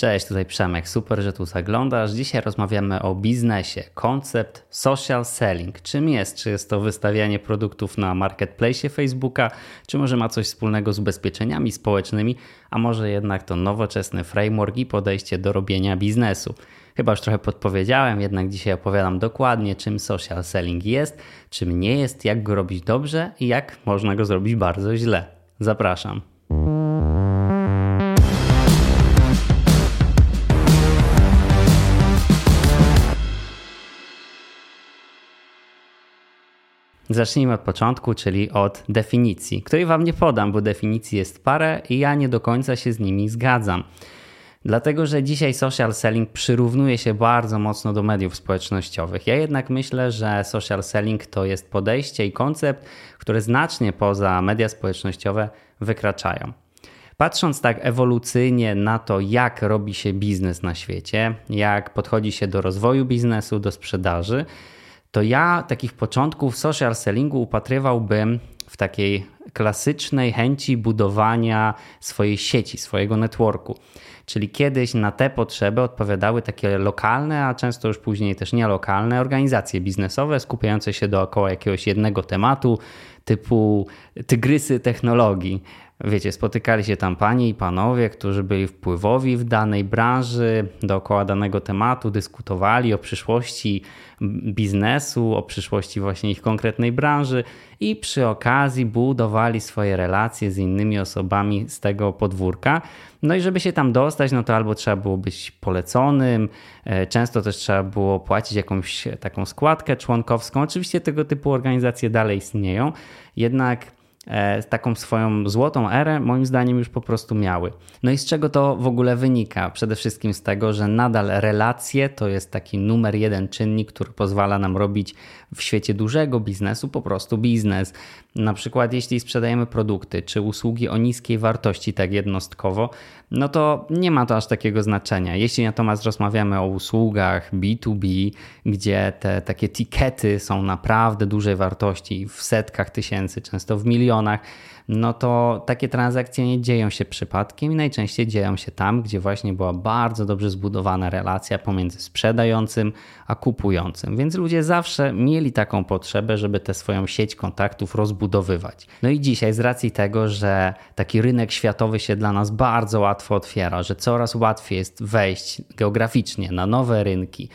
Cześć, tutaj Przemek. Super, że tu zaglądasz. Dzisiaj rozmawiamy o biznesie. Koncept social selling. Czym jest? Czy jest to wystawianie produktów na marketplace Facebooka, czy może ma coś wspólnego z ubezpieczeniami społecznymi, a może jednak to nowoczesny framework i podejście do robienia biznesu. Chyba już trochę podpowiedziałem, jednak dzisiaj opowiadam dokładnie, czym social selling jest, czym nie jest, jak go robić dobrze i jak można go zrobić bardzo źle. Zapraszam. Zacznijmy od początku, czyli od definicji, której Wam nie podam, bo definicji jest parę i ja nie do końca się z nimi zgadzam. Dlatego, że dzisiaj social selling przyrównuje się bardzo mocno do mediów społecznościowych. Ja jednak myślę, że social selling to jest podejście i koncept, które znacznie poza media społecznościowe wykraczają. Patrząc tak ewolucyjnie na to, jak robi się biznes na świecie, jak podchodzi się do rozwoju biznesu, do sprzedaży, to ja takich początków social sellingu upatrywałbym w takiej klasycznej chęci budowania swojej sieci, swojego networku. Czyli kiedyś na te potrzeby odpowiadały takie lokalne, a często już później też nielokalne organizacje biznesowe skupiające się dookoła jakiegoś jednego tematu, typu tygrysy technologii. Wiecie, spotykali się tam panie i panowie, którzy byli wpływowi w danej branży, dookoła danego tematu, dyskutowali o przyszłości biznesu, o przyszłości właśnie ich konkretnej branży i przy okazji budowali swoje relacje z innymi osobami z tego podwórka. No i żeby się tam dostać, no to albo trzeba było być poleconym, e, często też trzeba było płacić jakąś taką składkę członkowską. Oczywiście tego typu organizacje dalej istnieją, jednak taką swoją złotą erę, moim zdaniem, już po prostu miały. No i z czego to w ogóle wynika? Przede wszystkim z tego, że nadal relacje to jest taki numer jeden czynnik, który pozwala nam robić w świecie dużego biznesu po prostu biznes. Na przykład, jeśli sprzedajemy produkty czy usługi o niskiej wartości, tak jednostkowo, no to nie ma to aż takiego znaczenia. Jeśli natomiast rozmawiamy o usługach B2B, gdzie te takie tikety są naprawdę dużej wartości, w setkach tysięcy, często w milionach, no to takie transakcje nie dzieją się przypadkiem i najczęściej dzieją się tam, gdzie właśnie była bardzo dobrze zbudowana relacja pomiędzy sprzedającym a kupującym. Więc ludzie zawsze mieli taką potrzebę, żeby tę swoją sieć kontaktów rozbudowywać. No i dzisiaj, z racji tego, że taki rynek światowy się dla nas bardzo łatwo otwiera, że coraz łatwiej jest wejść geograficznie na nowe rynki,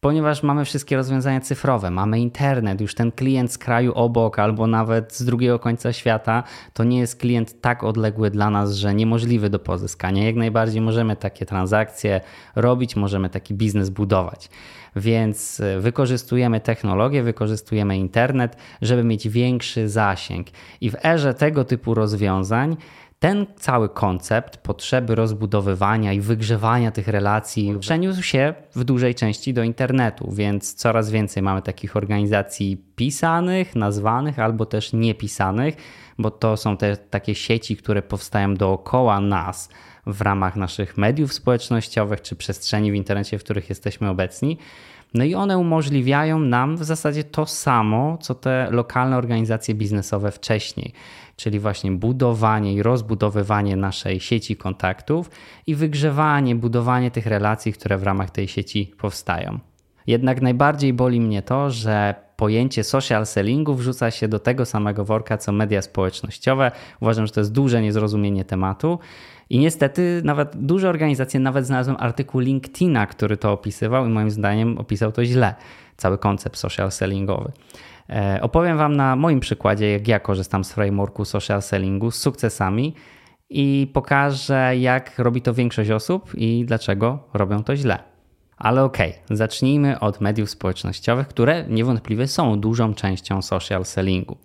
ponieważ mamy wszystkie rozwiązania cyfrowe, mamy internet, już ten klient z kraju obok albo nawet z drugiego końca świata, to nie jest klient tak odległy dla nas, że niemożliwy do pozyskania. Jak najbardziej możemy takie transakcje robić, możemy taki biznes budować. Więc e, wykorzystujemy technologię, wykorzystujemy internet, żeby mieć większy zasięg. I w erze tego typu rozwiązań ten cały koncept potrzeby rozbudowywania i wygrzewania tych relacji przeniósł się w dużej części do internetu, więc coraz więcej mamy takich organizacji pisanych, nazwanych albo też niepisanych, bo to są te takie sieci, które powstają dookoła nas w ramach naszych mediów społecznościowych czy przestrzeni w internecie, w których jesteśmy obecni. No i one umożliwiają nam w zasadzie to samo, co te lokalne organizacje biznesowe wcześniej czyli właśnie budowanie i rozbudowywanie naszej sieci kontaktów i wygrzewanie, budowanie tych relacji, które w ramach tej sieci powstają. Jednak najbardziej boli mnie to, że pojęcie social sellingu wrzuca się do tego samego worka co media społecznościowe. Uważam, że to jest duże niezrozumienie tematu. I niestety nawet duże organizacje, nawet znalazłem artykuł LinkedIna, który to opisywał i moim zdaniem opisał to źle, cały koncept social sellingowy. E, opowiem Wam na moim przykładzie, jak ja korzystam z frameworku social sellingu z sukcesami i pokażę, jak robi to większość osób i dlaczego robią to źle. Ale okej, okay, zacznijmy od mediów społecznościowych, które niewątpliwie są dużą częścią social sellingu.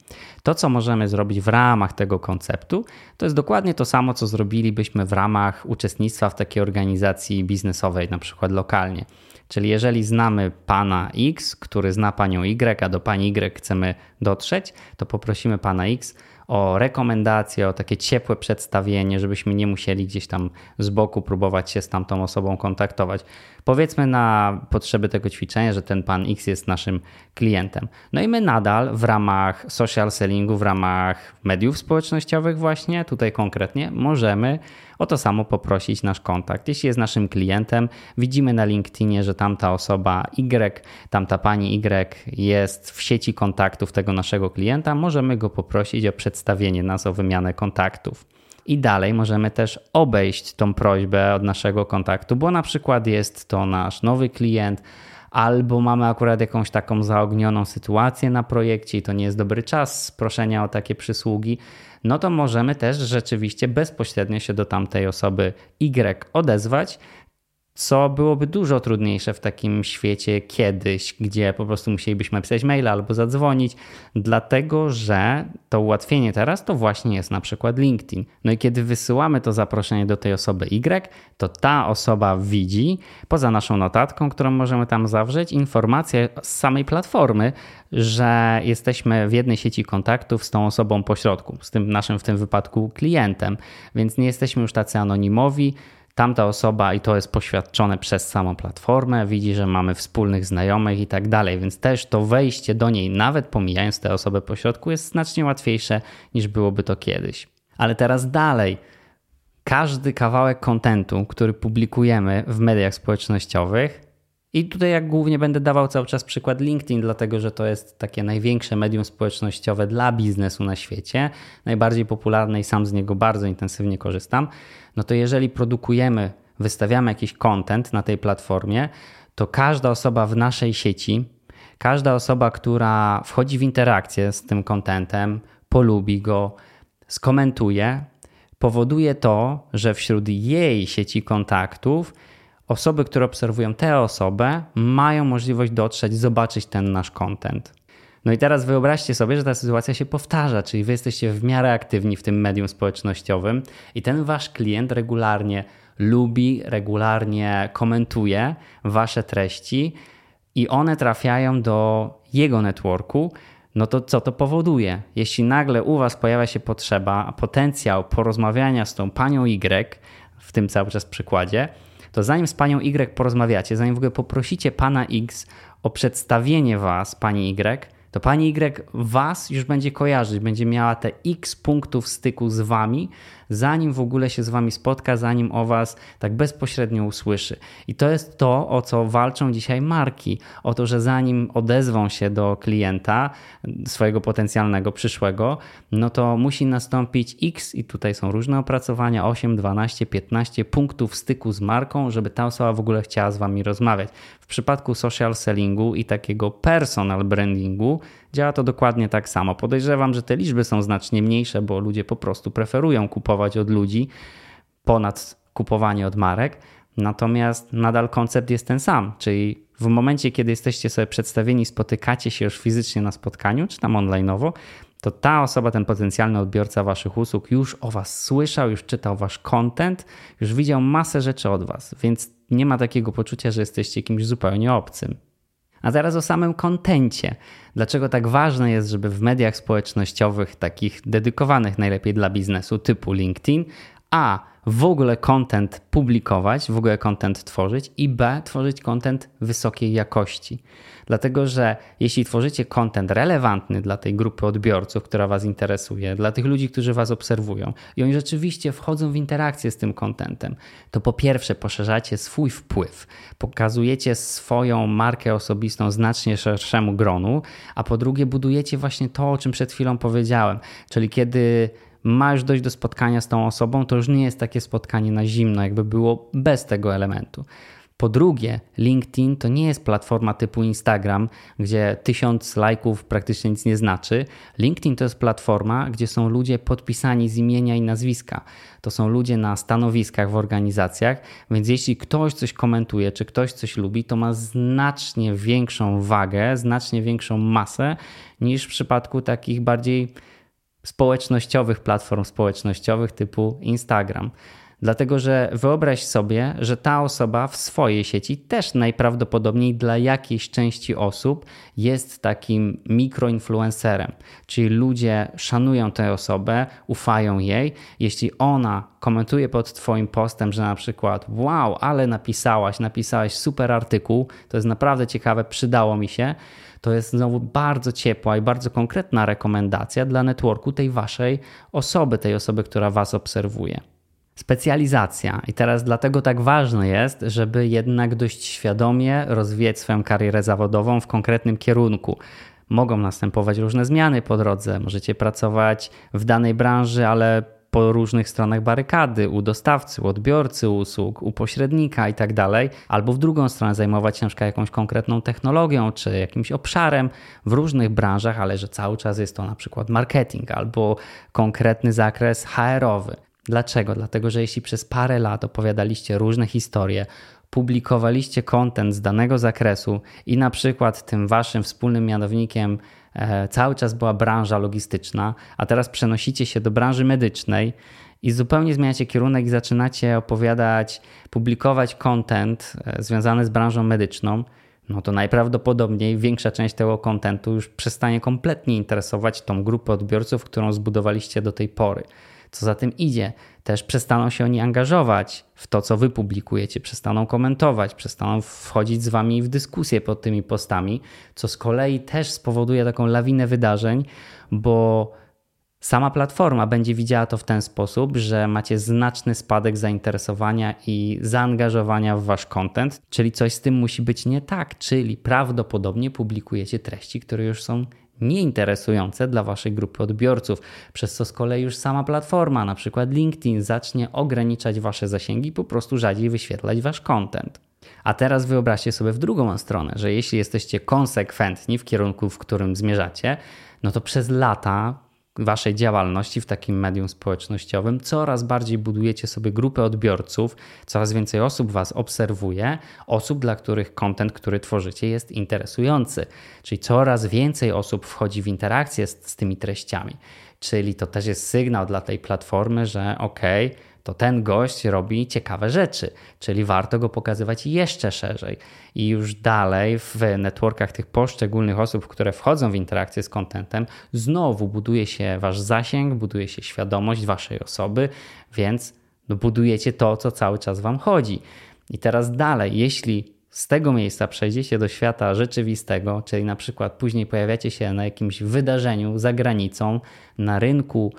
To, co możemy zrobić w ramach tego konceptu, to jest dokładnie to samo, co zrobilibyśmy w ramach uczestnictwa w takiej organizacji biznesowej, na przykład lokalnie. Czyli jeżeli znamy pana X, który zna panią Y, a do pani Y chcemy dotrzeć, to poprosimy pana X o rekomendacje, o takie ciepłe przedstawienie, żebyśmy nie musieli gdzieś tam z boku próbować się z tamtą osobą kontaktować. Powiedzmy na potrzeby tego ćwiczenia, że ten pan X jest naszym klientem. No i my nadal w ramach social sellingu, w ramach mediów społecznościowych właśnie, tutaj konkretnie, możemy o to samo poprosić nasz kontakt. Jeśli jest naszym klientem, widzimy na LinkedInie, że tamta osoba Y, tamta pani Y jest w sieci kontaktów tego naszego klienta, możemy go poprosić o przedstawienie nas, o wymianę kontaktów. I dalej możemy też obejść tą prośbę od naszego kontaktu, bo na przykład jest to nasz nowy klient, albo mamy akurat jakąś taką zaognioną sytuację na projekcie i to nie jest dobry czas proszenia o takie przysługi, no to możemy też rzeczywiście bezpośrednio się do tamtej osoby Y odezwać co byłoby dużo trudniejsze w takim świecie kiedyś, gdzie po prostu musielibyśmy pisać maila albo zadzwonić, dlatego że to ułatwienie teraz to właśnie jest na przykład LinkedIn. No i kiedy wysyłamy to zaproszenie do tej osoby Y, to ta osoba widzi, poza naszą notatką, którą możemy tam zawrzeć, informację z samej platformy, że jesteśmy w jednej sieci kontaktów z tą osobą pośrodku, z tym naszym w tym wypadku klientem, więc nie jesteśmy już tacy anonimowi tamta osoba, i to jest poświadczone przez samą platformę, widzi, że mamy wspólnych znajomych i tak dalej, więc też to wejście do niej, nawet pomijając tę osobę pośrodku, jest znacznie łatwiejsze niż byłoby to kiedyś. Ale teraz dalej. Każdy kawałek kontentu, który publikujemy w mediach społecznościowych, i tutaj jak głównie będę dawał cały czas przykład LinkedIn, dlatego że to jest takie największe medium społecznościowe dla biznesu na świecie, najbardziej popularne i sam z niego bardzo intensywnie korzystam. No to jeżeli produkujemy, wystawiamy jakiś content na tej platformie, to każda osoba w naszej sieci, każda osoba, która wchodzi w interakcję z tym contentem, polubi go, skomentuje, powoduje to, że wśród jej sieci kontaktów osoby, które obserwują tę osobę, mają możliwość dotrzeć, zobaczyć ten nasz content. No i teraz wyobraźcie sobie, że ta sytuacja się powtarza, czyli wy jesteście w miarę aktywni w tym medium społecznościowym i ten wasz klient regularnie lubi, regularnie komentuje wasze treści i one trafiają do jego networku. No to co to powoduje? Jeśli nagle u was pojawia się potrzeba, potencjał porozmawiania z tą panią Y, w tym cały czas przykładzie, to zanim z panią Y porozmawiacie, zanim w ogóle poprosicie pana X o przedstawienie was, pani Y, to pani Y was już będzie kojarzyć, będzie miała te x punktów styku z wami, zanim w ogóle się z wami spotka, zanim o was tak bezpośrednio usłyszy. I to jest to, o co walczą dzisiaj marki. O to, że zanim odezwą się do klienta, swojego potencjalnego, przyszłego, no to musi nastąpić x, i tutaj są różne opracowania, 8, 12, 15 punktów styku z marką, żeby ta osoba w ogóle chciała z wami rozmawiać. W przypadku social sellingu i takiego personal brandingu działa to dokładnie tak samo. Podejrzewam, że te liczby są znacznie mniejsze, bo ludzie po prostu preferują kupować od ludzi ponad kupowanie od marek. Natomiast nadal koncept jest ten sam, czyli w momencie, kiedy jesteście sobie przedstawieni, spotykacie się już fizycznie na spotkaniu, czy tam online'owo, to ta osoba, ten potencjalny odbiorca waszych usług już o was słyszał, już czytał wasz content, już widział masę rzeczy od was, więc nie ma takiego poczucia, że jesteście kimś zupełnie obcym. A teraz o samym kontencie. Dlaczego tak ważne jest, żeby w mediach społecznościowych, takich dedykowanych najlepiej dla biznesu, typu LinkedIn, a w ogóle content publikować, w ogóle content tworzyć i b tworzyć content wysokiej jakości. Dlatego, że jeśli tworzycie content relevantny dla tej grupy odbiorców, która Was interesuje, dla tych ludzi, którzy Was obserwują i oni rzeczywiście wchodzą w interakcję z tym contentem, to po pierwsze poszerzacie swój wpływ, pokazujecie swoją markę osobistą znacznie szerszemu gronu, a po drugie budujecie właśnie to, o czym przed chwilą powiedziałem, czyli kiedy ma już dojść do spotkania z tą osobą, to już nie jest takie spotkanie na zimno, jakby było bez tego elementu. Po drugie, LinkedIn to nie jest platforma typu Instagram, gdzie tysiąc lajków praktycznie nic nie znaczy. LinkedIn to jest platforma, gdzie są ludzie podpisani z imienia i nazwiska. To są ludzie na stanowiskach w organizacjach, więc jeśli ktoś coś komentuje, czy ktoś coś lubi, to ma znacznie większą wagę, znacznie większą masę niż w przypadku takich bardziej społecznościowych platform społecznościowych typu Instagram. Dlatego, że wyobraź sobie, że ta osoba w swojej sieci też najprawdopodobniej dla jakiejś części osób jest takim mikroinfluencerem. Czyli ludzie szanują tę osobę, ufają jej. Jeśli ona komentuje pod Twoim postem, że na przykład, wow, ale napisałaś, napisałaś super artykuł, to jest naprawdę ciekawe, przydało mi się to jest znowu bardzo ciepła i bardzo konkretna rekomendacja dla networku tej waszej osoby, tej osoby, która was obserwuje. Specjalizacja. I teraz dlatego tak ważne jest, żeby jednak dość świadomie rozwijać swoją karierę zawodową w konkretnym kierunku. Mogą następować różne zmiany po drodze. Możecie pracować w danej branży, ale po różnych stronach barykady, u dostawcy, u odbiorcy usług, u pośrednika i tak albo w drugą stronę zajmować się na jakąś konkretną technologią czy jakimś obszarem w różnych branżach, ale że cały czas jest to na przykład marketing albo konkretny zakres HR-owy. Dlaczego? Dlatego, że jeśli przez parę lat opowiadaliście różne historie, publikowaliście kontent z danego zakresu i na przykład tym waszym wspólnym mianownikiem cały czas była branża logistyczna, a teraz przenosicie się do branży medycznej i zupełnie zmieniacie kierunek i zaczynacie opowiadać, publikować content e, związany z branżą medyczną, no to najprawdopodobniej większa część tego kontentu już przestanie kompletnie interesować tą grupę odbiorców, którą zbudowaliście do tej pory. Co za tym idzie, też przestaną się oni angażować w to, co wy publikujecie, przestaną komentować, przestaną wchodzić z wami w dyskusję pod tymi postami, co z kolei też spowoduje taką lawinę wydarzeń, bo sama platforma będzie widziała to w ten sposób, że macie znaczny spadek zainteresowania i zaangażowania w wasz content, czyli coś z tym musi być nie tak, czyli prawdopodobnie publikujecie treści, które już są nieinteresujące dla Waszej grupy odbiorców, przez co z kolei już sama platforma, na przykład LinkedIn, zacznie ograniczać Wasze zasięgi i po prostu rzadziej wyświetlać Wasz content. A teraz wyobraźcie sobie w drugą stronę, że jeśli jesteście konsekwentni w kierunku, w którym zmierzacie, no to przez lata waszej działalności w takim medium społecznościowym, coraz bardziej budujecie sobie grupę odbiorców, coraz więcej osób was obserwuje, osób, dla których kontent, który tworzycie, jest interesujący. Czyli coraz więcej osób wchodzi w interakcję z, z tymi treściami. Czyli to też jest sygnał dla tej platformy, że okej, okay, to ten gość robi ciekawe rzeczy, czyli warto go pokazywać jeszcze szerzej. I już dalej w networkach tych poszczególnych osób, które wchodzą w interakcję z kontentem, znowu buduje się wasz zasięg, buduje się świadomość waszej osoby, więc no budujecie to, co cały czas wam chodzi. I teraz dalej, jeśli z tego miejsca przejdziecie do świata rzeczywistego, czyli na przykład później pojawiacie się na jakimś wydarzeniu za granicą, na rynku,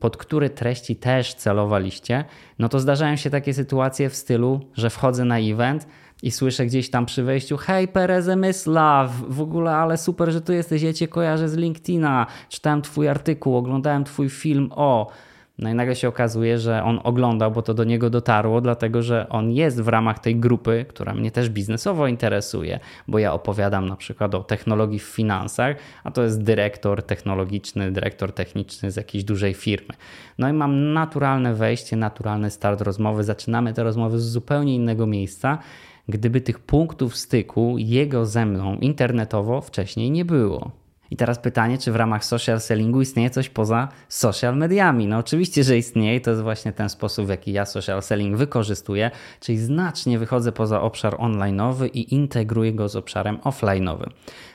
pod które treści też celowaliście, no to zdarzają się takie sytuacje w stylu, że wchodzę na event i słyszę gdzieś tam przy wejściu hej Perez Mysław, w ogóle ale super, że tu jesteś, ja cię kojarzę z LinkedIna, czytałem twój artykuł, oglądałem twój film o... No i nagle się okazuje, że on oglądał, bo to do niego dotarło, dlatego że on jest w ramach tej grupy, która mnie też biznesowo interesuje, bo ja opowiadam na przykład o technologii w finansach, a to jest dyrektor technologiczny, dyrektor techniczny z jakiejś dużej firmy. No i mam naturalne wejście, naturalny start rozmowy. Zaczynamy te rozmowy z zupełnie innego miejsca. Gdyby tych punktów styku jego ze mną internetowo wcześniej nie było. I teraz pytanie, czy w ramach social sellingu istnieje coś poza social mediami? No oczywiście, że istnieje. To jest właśnie ten sposób, w jaki ja social selling wykorzystuję, czyli znacznie wychodzę poza obszar online'owy i integruję go z obszarem offline'owym.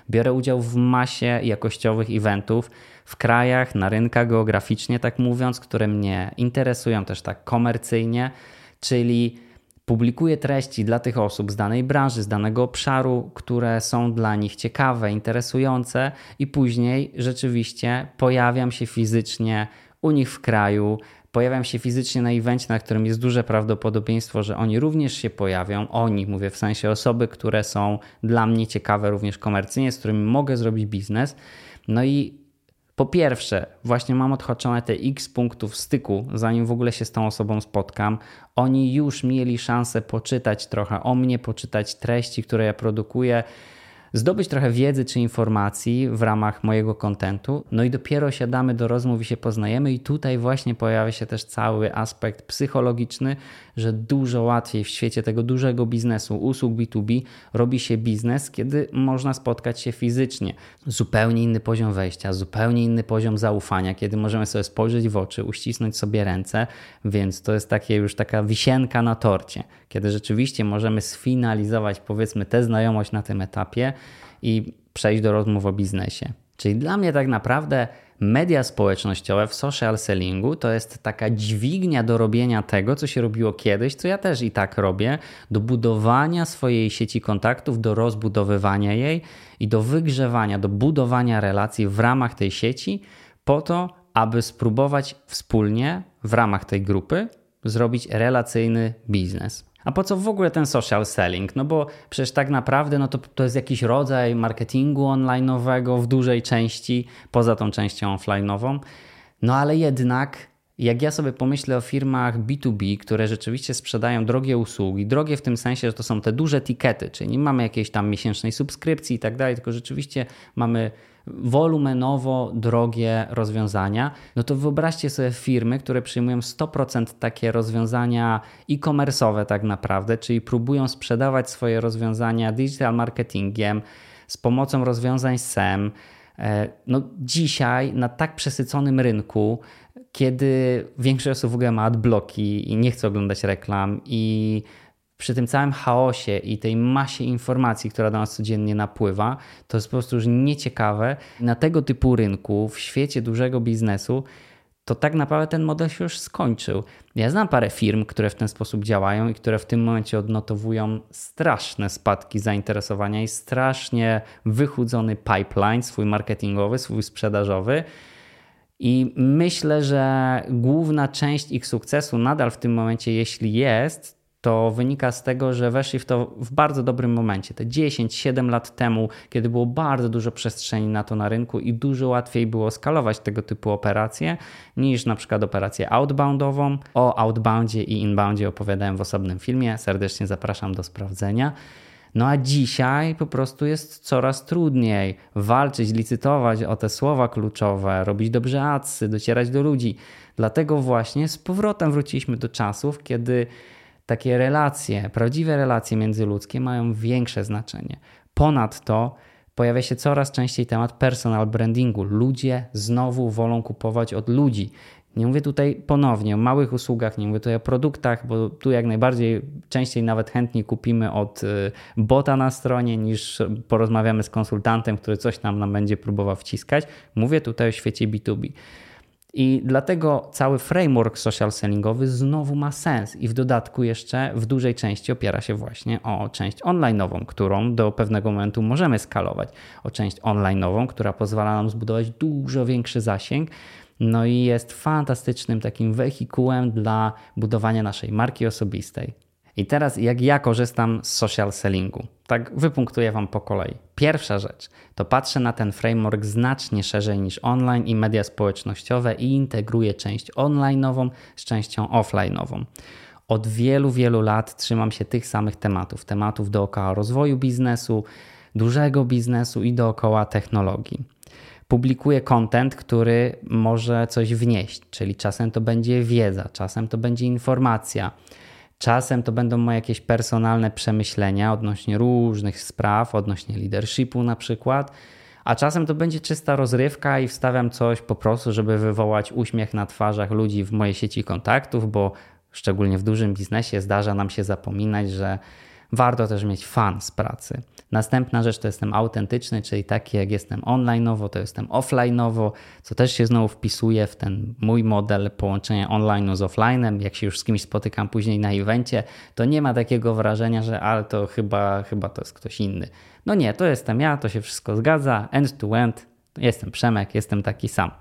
Biorę udział w masie jakościowych eventów w krajach, na rynkach geograficznie, tak mówiąc, które mnie interesują też tak komercyjnie, czyli Publikuję treści dla tych osób z danej branży, z danego obszaru, które są dla nich ciekawe, interesujące, i później rzeczywiście pojawiam się fizycznie u nich w kraju, pojawiam się fizycznie na evencie, na którym jest duże prawdopodobieństwo, że oni również się pojawią. Oni, mówię w sensie osoby, które są dla mnie ciekawe również komercyjnie, z którymi mogę zrobić biznes. No i po pierwsze, właśnie mam odhaczone te x punktów styku, zanim w ogóle się z tą osobą spotkam. Oni już mieli szansę poczytać trochę o mnie, poczytać treści, które ja produkuję zdobyć trochę wiedzy czy informacji w ramach mojego kontentu, no i dopiero siadamy do rozmów i się poznajemy i tutaj właśnie pojawia się też cały aspekt psychologiczny, że dużo łatwiej w świecie tego dużego biznesu, usług B2B robi się biznes, kiedy można spotkać się fizycznie. Zupełnie inny poziom wejścia, zupełnie inny poziom zaufania, kiedy możemy sobie spojrzeć w oczy, uścisnąć sobie ręce, więc to jest takie już taka wisienka na torcie, kiedy rzeczywiście możemy sfinalizować powiedzmy tę znajomość na tym etapie i przejść do rozmów o biznesie. Czyli dla mnie tak naprawdę media społecznościowe w social sellingu to jest taka dźwignia do robienia tego, co się robiło kiedyś, co ja też i tak robię, do budowania swojej sieci kontaktów, do rozbudowywania jej i do wygrzewania, do budowania relacji w ramach tej sieci, po to, aby spróbować wspólnie w ramach tej grupy zrobić relacyjny biznes. A po co w ogóle ten social selling? No bo przecież tak naprawdę no to, to jest jakiś rodzaj marketingu online'owego w dużej części, poza tą częścią offline'ową. No ale jednak jak ja sobie pomyślę o firmach B2B, które rzeczywiście sprzedają drogie usługi, drogie w tym sensie, że to są te duże tikety, czyli nie mamy jakiejś tam miesięcznej subskrypcji i tak dalej, tylko rzeczywiście mamy wolumenowo drogie rozwiązania, no to wyobraźcie sobie firmy, które przyjmują 100% takie rozwiązania e-commerce'owe tak naprawdę, czyli próbują sprzedawać swoje rozwiązania digital marketingiem z pomocą rozwiązań SEM. E, no dzisiaj na tak przesyconym rynku, kiedy większość osób w ogóle ma adblocki i nie chce oglądać reklam i przy tym całym chaosie i tej masie informacji, która do nas codziennie napływa, to jest po prostu już nieciekawe. Na tego typu rynku, w świecie dużego biznesu, to tak naprawdę ten model się już skończył. Ja znam parę firm, które w ten sposób działają i które w tym momencie odnotowują straszne spadki zainteresowania i strasznie wychudzony pipeline, swój marketingowy, swój sprzedażowy. I myślę, że główna część ich sukcesu nadal w tym momencie, jeśli jest, to wynika z tego, że weszli w to w bardzo dobrym momencie. Te 10-7 lat temu, kiedy było bardzo dużo przestrzeni na to na rynku i dużo łatwiej było skalować tego typu operacje niż na przykład operację outboundową. O outboundzie i inboundzie opowiadałem w osobnym filmie. Serdecznie zapraszam do sprawdzenia. No a dzisiaj po prostu jest coraz trudniej walczyć, licytować o te słowa kluczowe, robić dobrze adsy, docierać do ludzi. Dlatego właśnie z powrotem wróciliśmy do czasów, kiedy takie relacje, prawdziwe relacje międzyludzkie mają większe znaczenie. Ponadto pojawia się coraz częściej temat personal brandingu. Ludzie znowu wolą kupować od ludzi. Nie mówię tutaj ponownie o małych usługach, nie mówię tutaj o produktach, bo tu jak najbardziej częściej nawet chętnie kupimy od y, bota na stronie niż porozmawiamy z konsultantem, który coś nam, nam będzie próbował wciskać. Mówię tutaj o świecie B2B. I dlatego cały framework social sellingowy znowu ma sens. I w dodatku jeszcze w dużej części opiera się właśnie o część online'ową, którą do pewnego momentu możemy skalować, o część online'ową, która pozwala nam zbudować dużo większy zasięg, no i jest fantastycznym takim wehikułem dla budowania naszej marki osobistej. I teraz jak ja korzystam z social sellingu? Tak wypunktuję Wam po kolei. Pierwsza rzecz to patrzę na ten framework znacznie szerzej niż online i media społecznościowe i integruję część online'ową z częścią offline'ową. Od wielu, wielu lat trzymam się tych samych tematów. Tematów dookoła rozwoju biznesu, dużego biznesu i dookoła technologii publikuję content, który może coś wnieść, czyli czasem to będzie wiedza, czasem to będzie informacja, czasem to będą moje jakieś personalne przemyślenia odnośnie różnych spraw, odnośnie leadershipu na przykład, a czasem to będzie czysta rozrywka i wstawiam coś po prostu, żeby wywołać uśmiech na twarzach ludzi w mojej sieci kontaktów, bo szczególnie w dużym biznesie zdarza nam się zapominać, że warto też mieć fan z pracy. Następna rzecz to jestem autentyczny, czyli taki jak jestem online'owo, to jestem offline'owo, co też się znowu wpisuje w ten mój model połączenia online'u z offline'em. Jak się już z kimś spotykam później na evencie, to nie ma takiego wrażenia, że ale to chyba, chyba to jest ktoś inny. No nie, to jestem ja, to się wszystko zgadza, end to end, jestem Przemek, jestem taki sam.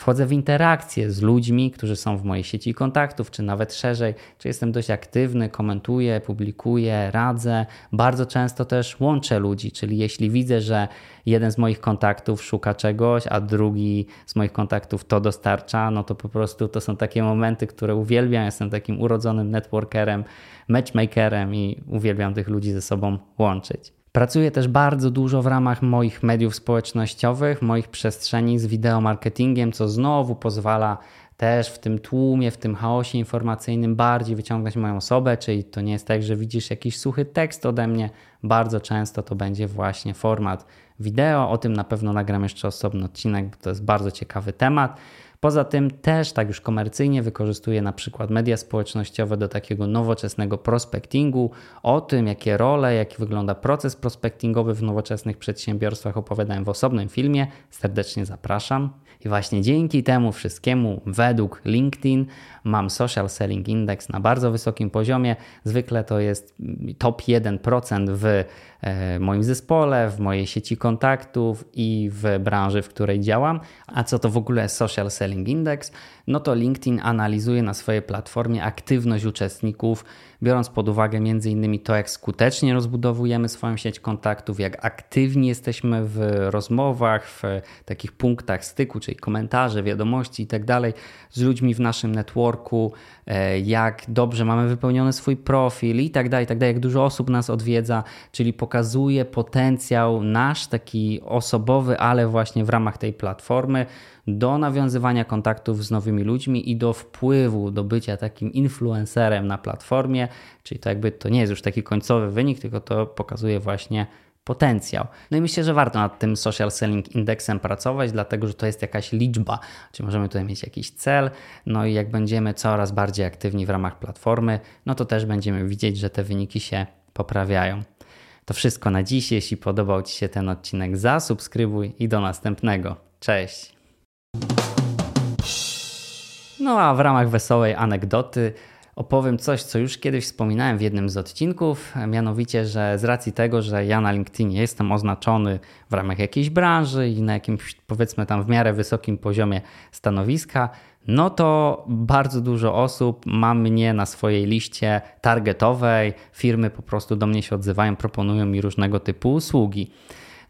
Wchodzę w interakcje z ludźmi, którzy są w mojej sieci kontaktów, czy nawet szerzej, czy jestem dość aktywny, komentuję, publikuję, radzę. Bardzo często też łączę ludzi, czyli jeśli widzę, że jeden z moich kontaktów szuka czegoś, a drugi z moich kontaktów to dostarcza, no to po prostu to są takie momenty, które uwielbiam. Jestem takim urodzonym networkerem, matchmakerem i uwielbiam tych ludzi ze sobą łączyć. Pracuję też bardzo dużo w ramach moich mediów społecznościowych, moich przestrzeni z wideomarketingiem, co znowu pozwala też w tym tłumie, w tym chaosie informacyjnym bardziej wyciągnąć moją osobę, czyli to nie jest tak, że widzisz jakiś suchy tekst ode mnie, bardzo często to będzie właśnie format wideo, o tym na pewno nagram jeszcze osobny odcinek, bo to jest bardzo ciekawy temat. Poza tym też tak już komercyjnie wykorzystuję na przykład media społecznościowe do takiego nowoczesnego prospectingu. O tym, jakie role, jak wygląda proces prospectingowy w nowoczesnych przedsiębiorstwach opowiadałem w osobnym filmie. Serdecznie zapraszam. I właśnie dzięki temu wszystkiemu, według LinkedIn, mam Social Selling Index na bardzo wysokim poziomie. Zwykle to jest top 1% w moim zespole, w mojej sieci kontaktów i w branży, w której działam. A co to w ogóle Social Selling Index? No to LinkedIn analizuje na swojej platformie aktywność uczestników, biorąc pod uwagę m.in. to, jak skutecznie rozbudowujemy swoją sieć kontaktów, jak aktywni jesteśmy w rozmowach, w takich punktach styku, czyli komentarze, wiadomości itd. Tak z ludźmi w naszym networku, e, jak dobrze mamy wypełniony swój profil i tak dalej, tak jak dużo osób nas odwiedza, czyli pokazuje potencjał nasz taki osobowy, ale właśnie w ramach tej platformy do nawiązywania kontaktów z nowymi ludźmi i do wpływu, do bycia takim influencerem na platformie, czyli to jakby to nie jest już taki końcowy wynik, tylko to pokazuje właśnie potencjał. No i myślę, że warto nad tym social selling indeksem pracować, dlatego że to jest jakaś liczba, czy możemy tutaj mieć jakiś cel, no i jak będziemy coraz bardziej aktywni w ramach platformy, no to też będziemy widzieć, że te wyniki się poprawiają. To wszystko na dziś. Jeśli podobał Ci się ten odcinek, zasubskrybuj i do następnego. Cześć! No a w ramach wesołej anegdoty opowiem coś, co już kiedyś wspominałem w jednym z odcinków, mianowicie, że z racji tego, że ja na LinkedInie jestem oznaczony w ramach jakiejś branży i na jakimś powiedzmy tam w miarę wysokim poziomie stanowiska, no to bardzo dużo osób ma mnie na swojej liście targetowej. Firmy po prostu do mnie się odzywają, proponują mi różnego typu usługi.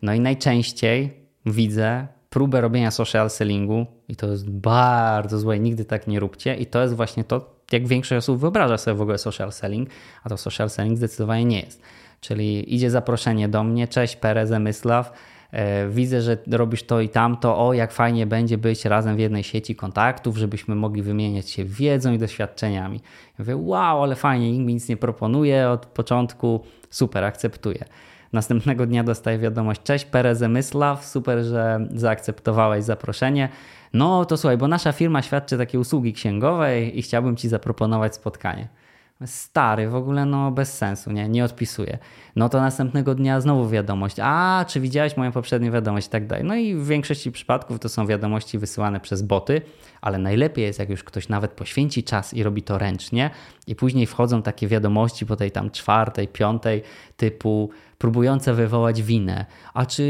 No i najczęściej widzę próbę robienia social sellingu i to jest bardzo złe, nigdy tak nie róbcie i to jest właśnie to, jak większość osób wyobraża sobie w ogóle social selling, a to social selling zdecydowanie nie jest. Czyli idzie zaproszenie do mnie, cześć Perez Mysław, e, widzę, że robisz to i tamto, o jak fajnie będzie być razem w jednej sieci kontaktów, żebyśmy mogli wymieniać się wiedzą i doświadczeniami. Ja mówię, wow, ale fajnie, nikt mi nic nie proponuje od początku, super, akceptuję. Następnego dnia dostaję wiadomość: Cześć, Perez Mysław, super, że zaakceptowałeś zaproszenie. No to słuchaj, bo nasza firma świadczy takie usługi księgowe i chciałbym Ci zaproponować spotkanie. Stary, w ogóle no bez sensu, nie, nie odpisuję. No to następnego dnia znowu wiadomość, a czy widziałeś moją poprzednią wiadomość i tak dalej. No i w większości przypadków to są wiadomości wysyłane przez boty, ale najlepiej jest jak już ktoś nawet poświęci czas i robi to ręcznie i później wchodzą takie wiadomości po tej tam czwartej, piątej typu próbujące wywołać winę. A czy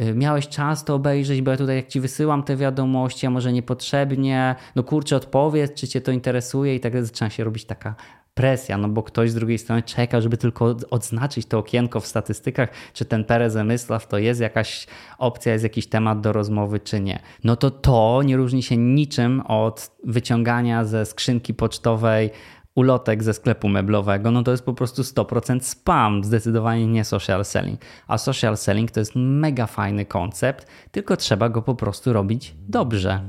y, miałeś czas to obejrzeć, bo ja tutaj jak ci wysyłam te wiadomości, a może niepotrzebnie, no kurczę odpowiedz, czy cię to interesuje i tak zaczyna się robić taka presja, no bo ktoś z drugiej strony czeka, żeby tylko odznaczyć to okienko w statystykach, czy ten Perez Zemysław to jest jakaś opcja, jest jakiś temat do rozmowy, czy nie. No to to nie różni się niczym od wyciągania ze skrzynki pocztowej ulotek ze sklepu meblowego, no to jest po prostu 100% spam, zdecydowanie nie social selling. A social selling to jest mega fajny koncept, tylko trzeba go po prostu robić dobrze.